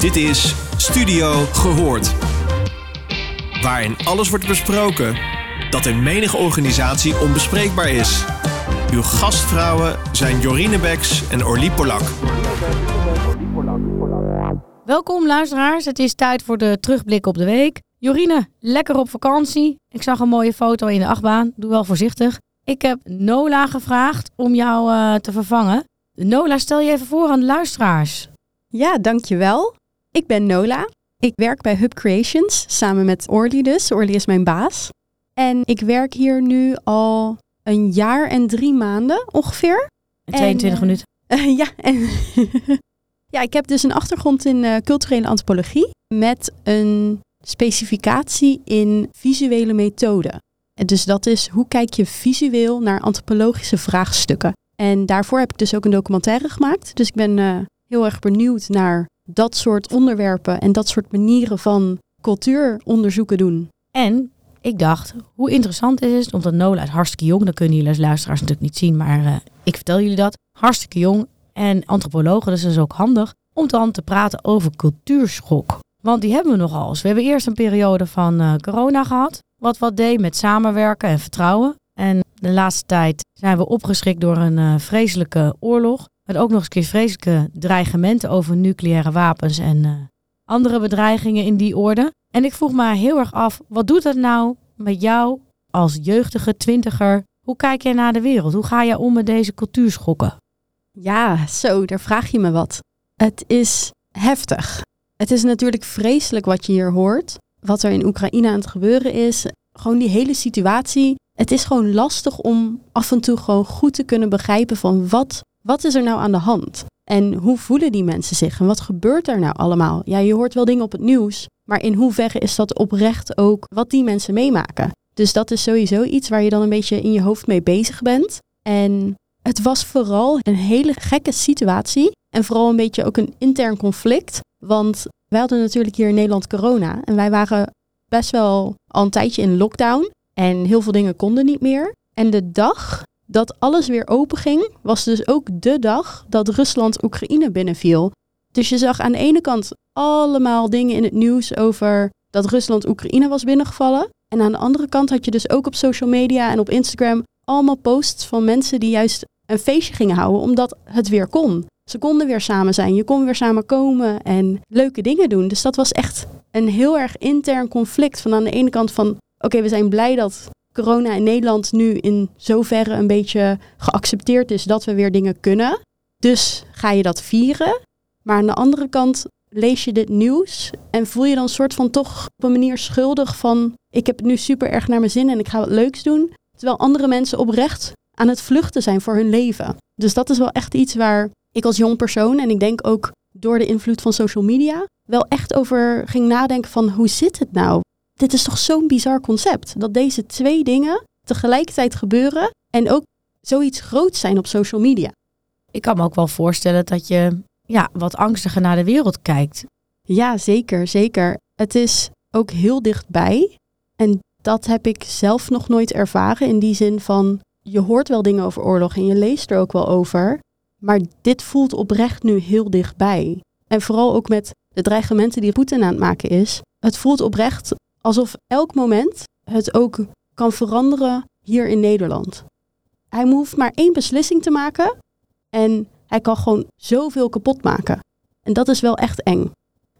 Dit is Studio Gehoord. Waarin alles wordt besproken dat in menige organisatie onbespreekbaar is. Uw gastvrouwen zijn Jorine Beks en Orlie Polak. Welkom luisteraars, het is tijd voor de terugblik op de week. Jorine, lekker op vakantie. Ik zag een mooie foto in de achtbaan, doe wel voorzichtig. Ik heb Nola gevraagd om jou uh, te vervangen. Nola, stel je even voor aan de luisteraars. Ja, dankjewel. Ik ben Nola. Ik werk bij Hub Creations samen met Orly dus. Orly is mijn baas. En ik werk hier nu al een jaar en drie maanden ongeveer. En 22 en, minuten. Uh, ja, en ja, ik heb dus een achtergrond in uh, culturele antropologie met een specificatie in visuele methoden. En dus dat is hoe kijk je visueel naar antropologische vraagstukken. En daarvoor heb ik dus ook een documentaire gemaakt. Dus ik ben uh, heel erg benieuwd naar dat soort onderwerpen en dat soort manieren van cultuuronderzoeken doen. En ik dacht, hoe interessant is het, omdat Nola is hartstikke jong, dat kunnen jullie als luisteraars natuurlijk niet zien, maar uh, ik vertel jullie dat. Hartstikke jong en antropologen, dus dat is ook handig om dan te praten over cultuurschok. Want die hebben we nogal eens. We hebben eerst een periode van uh, corona gehad, wat wat deed met samenwerken en vertrouwen. En de laatste tijd zijn we opgeschrikt door een uh, vreselijke oorlog. Met ook nog eens keer vreselijke dreigementen over nucleaire wapens en uh, andere bedreigingen in die orde. En ik vroeg me heel erg af, wat doet dat nou met jou als jeugdige twintiger? Hoe kijk jij naar de wereld? Hoe ga jij om met deze cultuurschokken? Ja, zo, daar vraag je me wat. Het is heftig. Het is natuurlijk vreselijk wat je hier hoort. Wat er in Oekraïne aan het gebeuren is. Gewoon die hele situatie. Het is gewoon lastig om af en toe gewoon goed te kunnen begrijpen van wat, wat is er nou aan de hand? En hoe voelen die mensen zich? En wat gebeurt er nou allemaal? Ja, je hoort wel dingen op het nieuws. Maar in hoeverre is dat oprecht ook wat die mensen meemaken? Dus dat is sowieso iets waar je dan een beetje in je hoofd mee bezig bent. En het was vooral een hele gekke situatie. En vooral een beetje ook een intern conflict. Want wij hadden natuurlijk hier in Nederland corona. En wij waren best wel al een tijdje in lockdown. En heel veel dingen konden niet meer. En de dag dat alles weer open ging, was dus ook de dag dat Rusland Oekraïne binnenviel. Dus je zag aan de ene kant allemaal dingen in het nieuws over dat Rusland Oekraïne was binnengevallen. En aan de andere kant had je dus ook op social media en op Instagram allemaal posts van mensen die juist een feestje gingen houden omdat het weer kon. Ze konden weer samen zijn, je kon weer samen komen en leuke dingen doen. Dus dat was echt een heel erg intern conflict. Van aan de ene kant van, oké, we zijn blij dat corona in Nederland nu in zoverre een beetje geaccepteerd is dat we weer dingen kunnen. Dus ga je dat vieren. Maar aan de andere kant lees je dit nieuws en voel je dan een soort van toch op een manier schuldig van ik heb het nu super erg naar mijn zin en ik ga wat leuks doen. Terwijl andere mensen oprecht aan het vluchten zijn voor hun leven. Dus dat is wel echt iets waar ik als jong persoon en ik denk ook door de invloed van social media wel echt over ging nadenken van hoe zit het nou? Dit is toch zo'n bizar concept dat deze twee dingen tegelijkertijd gebeuren en ook zoiets groots zijn op social media. Ik kan me ook wel voorstellen dat je ja, wat angstiger naar de wereld kijkt. Ja, zeker, zeker. Het is ook heel dichtbij. En dat heb ik zelf nog nooit ervaren in die zin van je hoort wel dingen over oorlog en je leest er ook wel over. Maar dit voelt oprecht nu heel dichtbij. En vooral ook met de dreigementen die Poetin aan het maken is. Het voelt oprecht alsof elk moment het ook kan veranderen hier in Nederland. Hij hoeft maar één beslissing te maken en hij kan gewoon zoveel kapot maken. En dat is wel echt eng.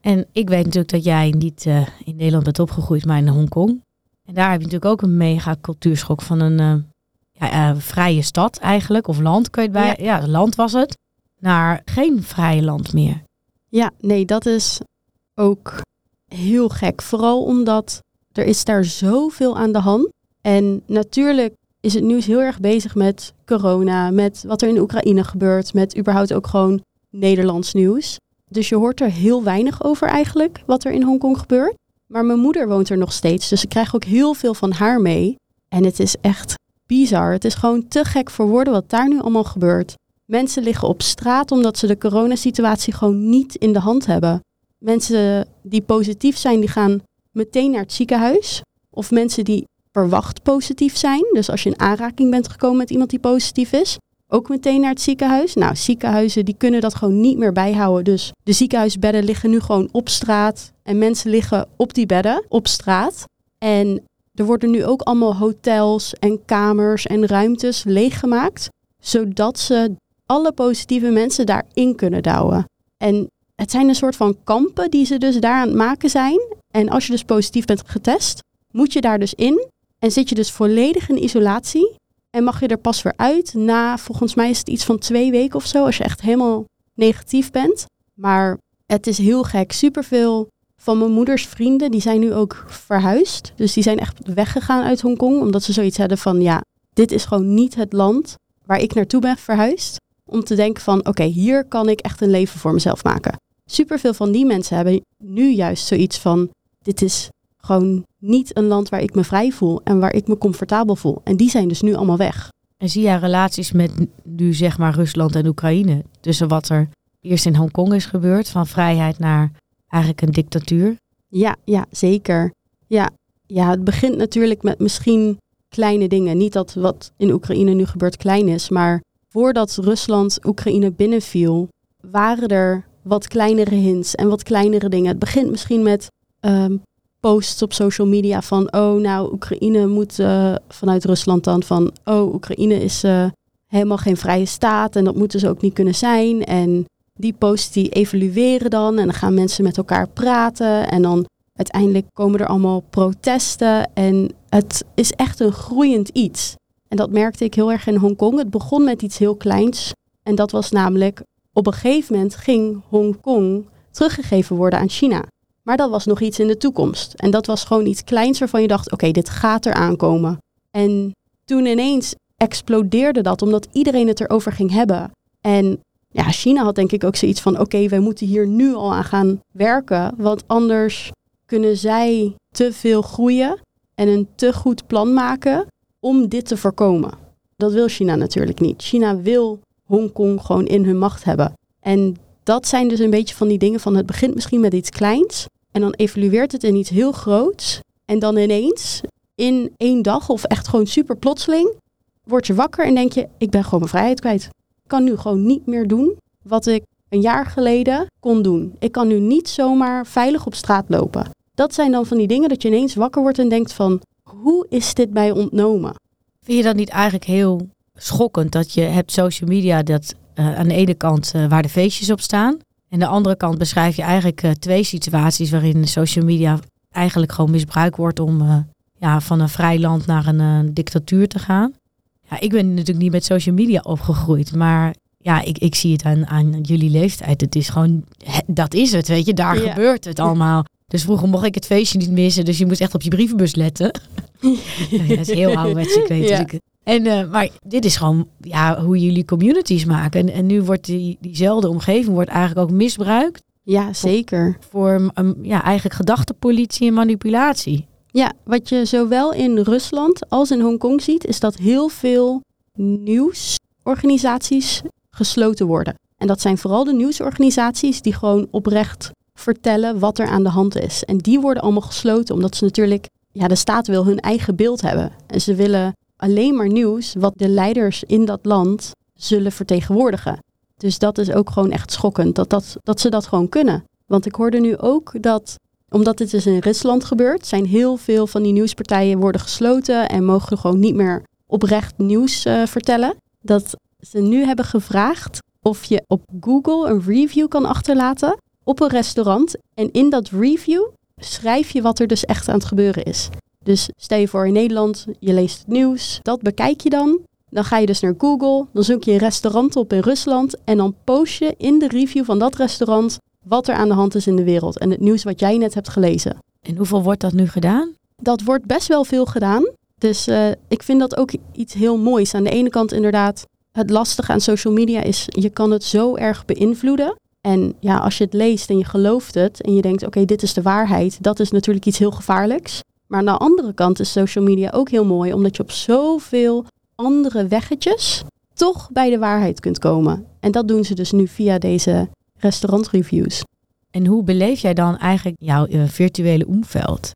En ik weet natuurlijk dat jij niet uh, in Nederland bent opgegroeid, maar in Hongkong. En daar heb je natuurlijk ook een mega cultuurschok van een uh, ja, uh, vrije stad eigenlijk, of land kun je het bij. Ja. ja, land was het. Naar geen vrije land meer. Ja, nee, dat is ook heel gek. Vooral omdat er is daar zoveel aan de hand. En natuurlijk is het nieuws heel erg bezig met corona, met wat er in Oekraïne gebeurt, met überhaupt ook gewoon Nederlands nieuws. Dus je hoort er heel weinig over eigenlijk, wat er in Hongkong gebeurt. Maar mijn moeder woont er nog steeds, dus ik krijg ook heel veel van haar mee. En het is echt bizar. Het is gewoon te gek voor woorden wat daar nu allemaal gebeurt. Mensen liggen op straat omdat ze de coronasituatie gewoon niet in de hand hebben. Mensen die positief zijn, die gaan meteen naar het ziekenhuis. Of mensen die verwacht positief zijn. Dus als je in aanraking bent gekomen met iemand die positief is, ook meteen naar het ziekenhuis. Nou, ziekenhuizen die kunnen dat gewoon niet meer bijhouden. Dus de ziekenhuisbedden liggen nu gewoon op straat. En mensen liggen op die bedden op straat. En er worden nu ook allemaal hotels en kamers en ruimtes leeggemaakt. Zodat ze alle positieve mensen daarin kunnen douwen. En het zijn een soort van kampen die ze dus daar aan het maken zijn. En als je dus positief bent getest, moet je daar dus in. En zit je dus volledig in isolatie. En mag je er pas weer uit na, volgens mij is het iets van twee weken of zo, als je echt helemaal negatief bent. Maar het is heel gek. Superveel van mijn moeders vrienden, die zijn nu ook verhuisd. Dus die zijn echt weggegaan uit Hongkong, omdat ze zoiets hadden van, ja, dit is gewoon niet het land waar ik naartoe ben verhuisd. Om te denken van, oké, hier kan ik echt een leven voor mezelf maken. Superveel van die mensen hebben nu juist zoiets van, dit is gewoon niet een land waar ik me vrij voel en waar ik me comfortabel voel. En die zijn dus nu allemaal weg. En zie jij relaties met nu zeg maar Rusland en Oekraïne tussen wat er eerst in Hongkong is gebeurd, van vrijheid naar eigenlijk een dictatuur? Ja, ja, zeker. Ja, ja, het begint natuurlijk met misschien kleine dingen. Niet dat wat in Oekraïne nu gebeurt klein is, maar voordat Rusland Oekraïne binnenviel, waren er wat kleinere hints en wat kleinere dingen. Het begint misschien met ehm, posts op social media van, oh nou, Oekraïne moet uh, vanuit Rusland dan van, oh, Oekraïne is uh, helemaal geen vrije staat en dat moeten ze ook niet kunnen zijn. En die posts die evalueren dan en dan gaan mensen met elkaar praten en dan uiteindelijk komen er allemaal protesten en het is echt een groeiend iets. En dat merkte ik heel erg in Hongkong. Het begon met iets heel kleins en dat was namelijk op een gegeven moment ging Hongkong teruggegeven worden aan China. Maar dat was nog iets in de toekomst. En dat was gewoon iets kleins waarvan je dacht, oké, dit gaat er aankomen. En toen ineens explodeerde dat, omdat iedereen het erover ging hebben. En ja, China had denk ik ook zoiets van, oké, wij moeten hier nu al aan gaan werken, want anders kunnen zij te veel groeien en een te goed plan maken om dit te voorkomen. Dat wil China natuurlijk niet. China wil Hongkong gewoon in hun macht hebben. En dat zijn dus een beetje van die dingen van het begint misschien met iets kleins en dan evolueert het in iets heel groots. En dan ineens in één dag of echt gewoon super plotseling word je wakker en denk je ik ben gewoon mijn vrijheid kwijt. Ik kan nu gewoon niet meer doen wat ik een jaar geleden kon doen. Ik kan nu niet zomaar veilig op straat lopen. Dat zijn dan van die dingen dat je ineens wakker wordt en denkt van hoe is dit mij ontnomen? Vind je dat niet eigenlijk heel schokkend dat je hebt social media dat uh, aan de ene kant uh, waar de feestjes op staan. En de andere kant beschrijf je eigenlijk uh, twee situaties waarin social media eigenlijk gewoon misbruikt wordt om ja, van een vrij land naar een dictatuur te gaan. Ja, ik ben natuurlijk niet met social media opgegroeid, maar ja, ik, ik zie het aan, aan jullie leeftijd. Het is gewoon, dat is het, weet je, daar ja. gebeurt het allemaal. Dus vroeger mocht ik het feestje niet missen, dus je moest echt op je brievenbus letten. ja, dat is heel ouderwets, ik weet ja. Dus en, uh, maar dit is gewoon ja, hoe jullie communities maken. En, en nu wordt die, diezelfde omgeving wordt eigenlijk ook misbruikt. Ja, zeker. Voor, um, ja, eigenlijk gedachtepolitie en manipulatie. Ja, wat je zowel in Rusland als in Hongkong ziet, is dat heel veel nieuwsorganisaties gesloten worden. En dat zijn vooral de nieuwsorganisaties die gewoon oprecht vertellen wat er aan de hand is. En die worden allemaal gesloten, omdat ze natuurlijk, ja, de staat wil hun eigen beeld hebben. En ze willen alleen maar nieuws wat de leiders in dat land zullen vertegenwoordigen. Dus dat is ook gewoon echt schokkend, dat, dat, dat ze dat gewoon kunnen. Want ik hoorde nu ook dat, omdat dit dus in Rusland gebeurt, zijn heel veel van die nieuwspartijen worden gesloten en mogen gewoon niet meer oprecht nieuws uh, vertellen. Dat ze nu hebben gevraagd of je op Google een review kan achterlaten op een restaurant. En in dat review schrijf je wat er dus echt aan het gebeuren is. Dus stel je voor in Nederland, je leest het nieuws, dat bekijk je dan. Dan ga je dus naar Google, dan zoek je een restaurant op in Rusland en dan post je in de review van dat restaurant wat er aan de hand is in de wereld en het nieuws wat jij net hebt gelezen. En hoeveel wordt dat nu gedaan? Dat wordt best wel veel gedaan. Dus uh, ik vind dat ook iets heel moois. Aan de ene kant inderdaad, het lastige aan social media is, je kan het zo erg beïnvloeden. En ja, als je het leest en je gelooft het en je denkt, oké, dit is de waarheid, dat is natuurlijk iets heel gevaarlijks. Maar aan de andere kant is social media ook heel mooi, omdat je op zoveel andere weggetjes toch bij de waarheid kunt komen. En dat doen ze dus nu via deze restaurantreviews. En hoe beleef jij dan eigenlijk jouw uh, virtuele omveld?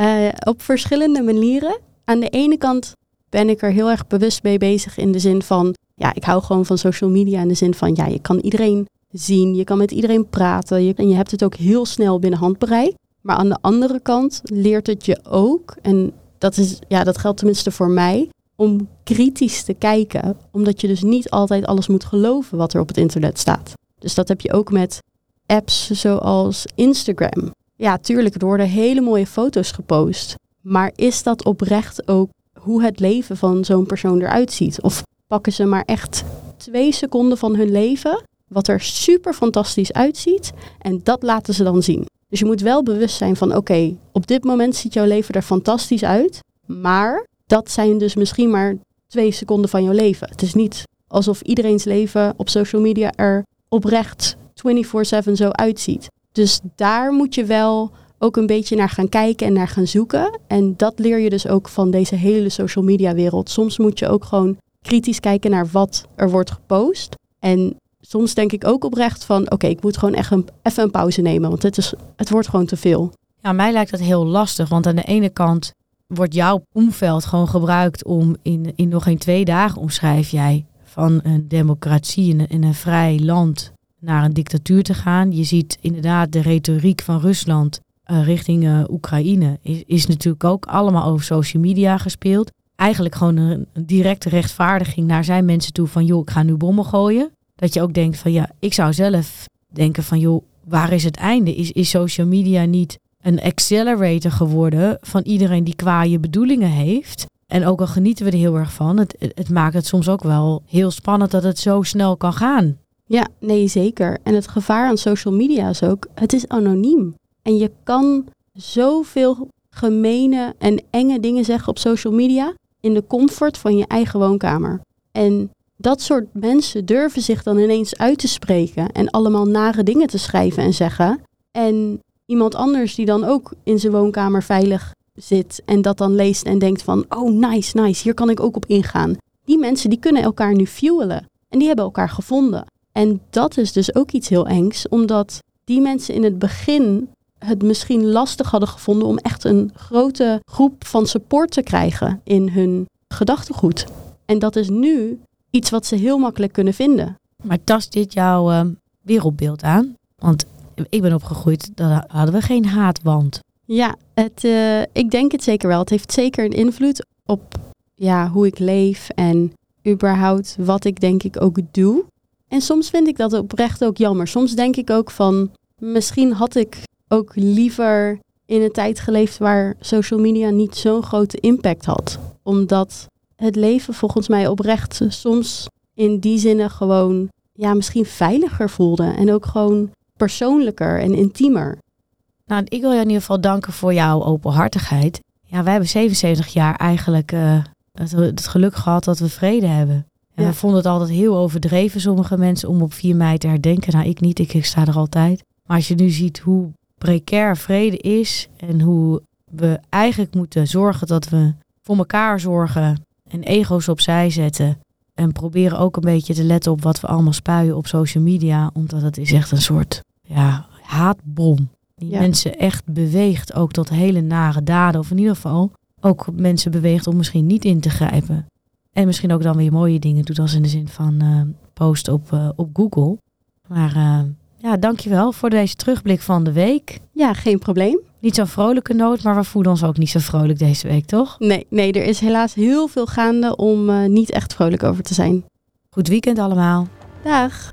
Uh, op verschillende manieren. Aan de ene kant ben ik er heel erg bewust mee bezig in de zin van ja, ik hou gewoon van social media in de zin van, ja, je kan iedereen zien, je kan met iedereen praten je, en je hebt het ook heel snel binnen handbereik. Maar aan de andere kant leert het je ook, en dat, is, ja, dat geldt tenminste voor mij, om kritisch te kijken. Omdat je dus niet altijd alles moet geloven wat er op het internet staat. Dus dat heb je ook met apps zoals Instagram. Ja, tuurlijk, er worden hele mooie foto's gepost. Maar is dat oprecht ook hoe het leven van zo'n persoon eruit ziet? Of pakken ze maar echt twee seconden van hun leven, wat er super fantastisch uitziet, en dat laten ze dan zien. Dus je moet wel bewust zijn van, oké, op dit moment ziet jouw leven er fantastisch uit, maar dat zijn dus misschien maar twee seconden van jouw leven. Het is niet alsof iedereen's leven op social media er oprecht 24/7 zo uitziet. Dus daar moet je wel ook een beetje naar gaan kijken en naar gaan zoeken. En dat leer je dus ook van deze hele social media wereld. Soms moet je ook gewoon kritisch kijken naar wat er wordt gepost. En soms denk ik ook oprecht van oké, ik moet gewoon echt even een pauze nemen. Want het, is, het wordt gewoon te veel. Ja, mij lijkt dat heel lastig. Want aan de ene kant wordt jouw omveld gewoon gebruikt om in, in nog geen twee dagen omschrijf jij van een democratie in een, vrij land naar een dictatuur te gaan. Je ziet inderdaad de retoriek van Rusland uh, richting uh, Oekraïne is, is natuurlijk ook allemaal over social media gespeeld. Eigenlijk gewoon een, een, directe rechtvaardiging naar zijn mensen toe van joh, ik ga nu bommen gooien. Dat je ook denkt van ja, ik zou zelf denken van joh, waar is het einde? Is, is social media niet een accelerator geworden van iedereen die kwaaie bedoelingen heeft? En ook al genieten we er heel erg van, het, het maakt het soms ook wel heel spannend dat het zo snel kan gaan. Ja, nee, zeker. En het gevaar aan social media is ook, het is anoniem. En je kan zoveel gemene en enge dingen zeggen op social media in de comfort van je eigen woonkamer. En dat soort mensen durven zich dan ineens uit te spreken en allemaal nare dingen te schrijven en zeggen. En iemand anders die dan ook in zijn woonkamer veilig zit en dat dan leest en denkt van, oh nice, nice, hier kan ik ook op ingaan. Die mensen die kunnen elkaar nu fuelen en die hebben elkaar gevonden. En dat is dus ook iets heel engs, omdat die mensen in het begin het misschien lastig hadden gevonden om echt een grote groep van support te krijgen in hun gedachtegoed. En dat is nu iets wat ze heel makkelijk kunnen vinden. Maar tast dit jouw uh, wereldbeeld aan? Want ik ben opgegroeid, daar hadden we geen haatwand. Ja, het, uh, ik denk het zeker wel. Het heeft zeker een invloed op ja, hoe ik leef en überhaupt wat ik denk ik ook doe. En soms vind ik dat oprecht ook jammer. Soms denk ik ook van, misschien had ik ook liever in een tijd geleefd waar social media niet zo'n grote impact had. Omdat het leven volgens mij oprecht soms in die zinnen gewoon ja, misschien veiliger voelde. En ook gewoon persoonlijker en intiemer. Nou, ik wil je in ieder geval danken voor jouw openhartigheid. Ja, wij hebben 77 jaar eigenlijk uh, het, het, geluk gehad dat we vrede hebben. En we vonden het altijd heel overdreven, sommige mensen, om op 4 mei te herdenken. Nou, ik niet, ik, ik sta er altijd. Maar als je nu ziet hoe precair vrede is en hoe we eigenlijk moeten zorgen dat we voor elkaar zorgen en ego's opzij zetten. En proberen ook een beetje te letten op wat we allemaal spuien op social media. Omdat het is echt een soort ja, haatbom. Die mensen echt beweegt ook tot hele nare daden. Of in ieder geval ook mensen beweegt om misschien niet in te grijpen. En misschien ook dan weer mooie dingen doet als in de zin van uh, post op, uh, op Google. Maar uh, ja, dankjewel voor deze terugblik van de week. Ja, geen probleem. Niet zo'n vrolijke noot, maar we voelen ons ook niet zo vrolijk deze week, toch? Nee, nee er is helaas heel veel gaande om uh, niet echt vrolijk over te zijn. Goed weekend allemaal. Dag.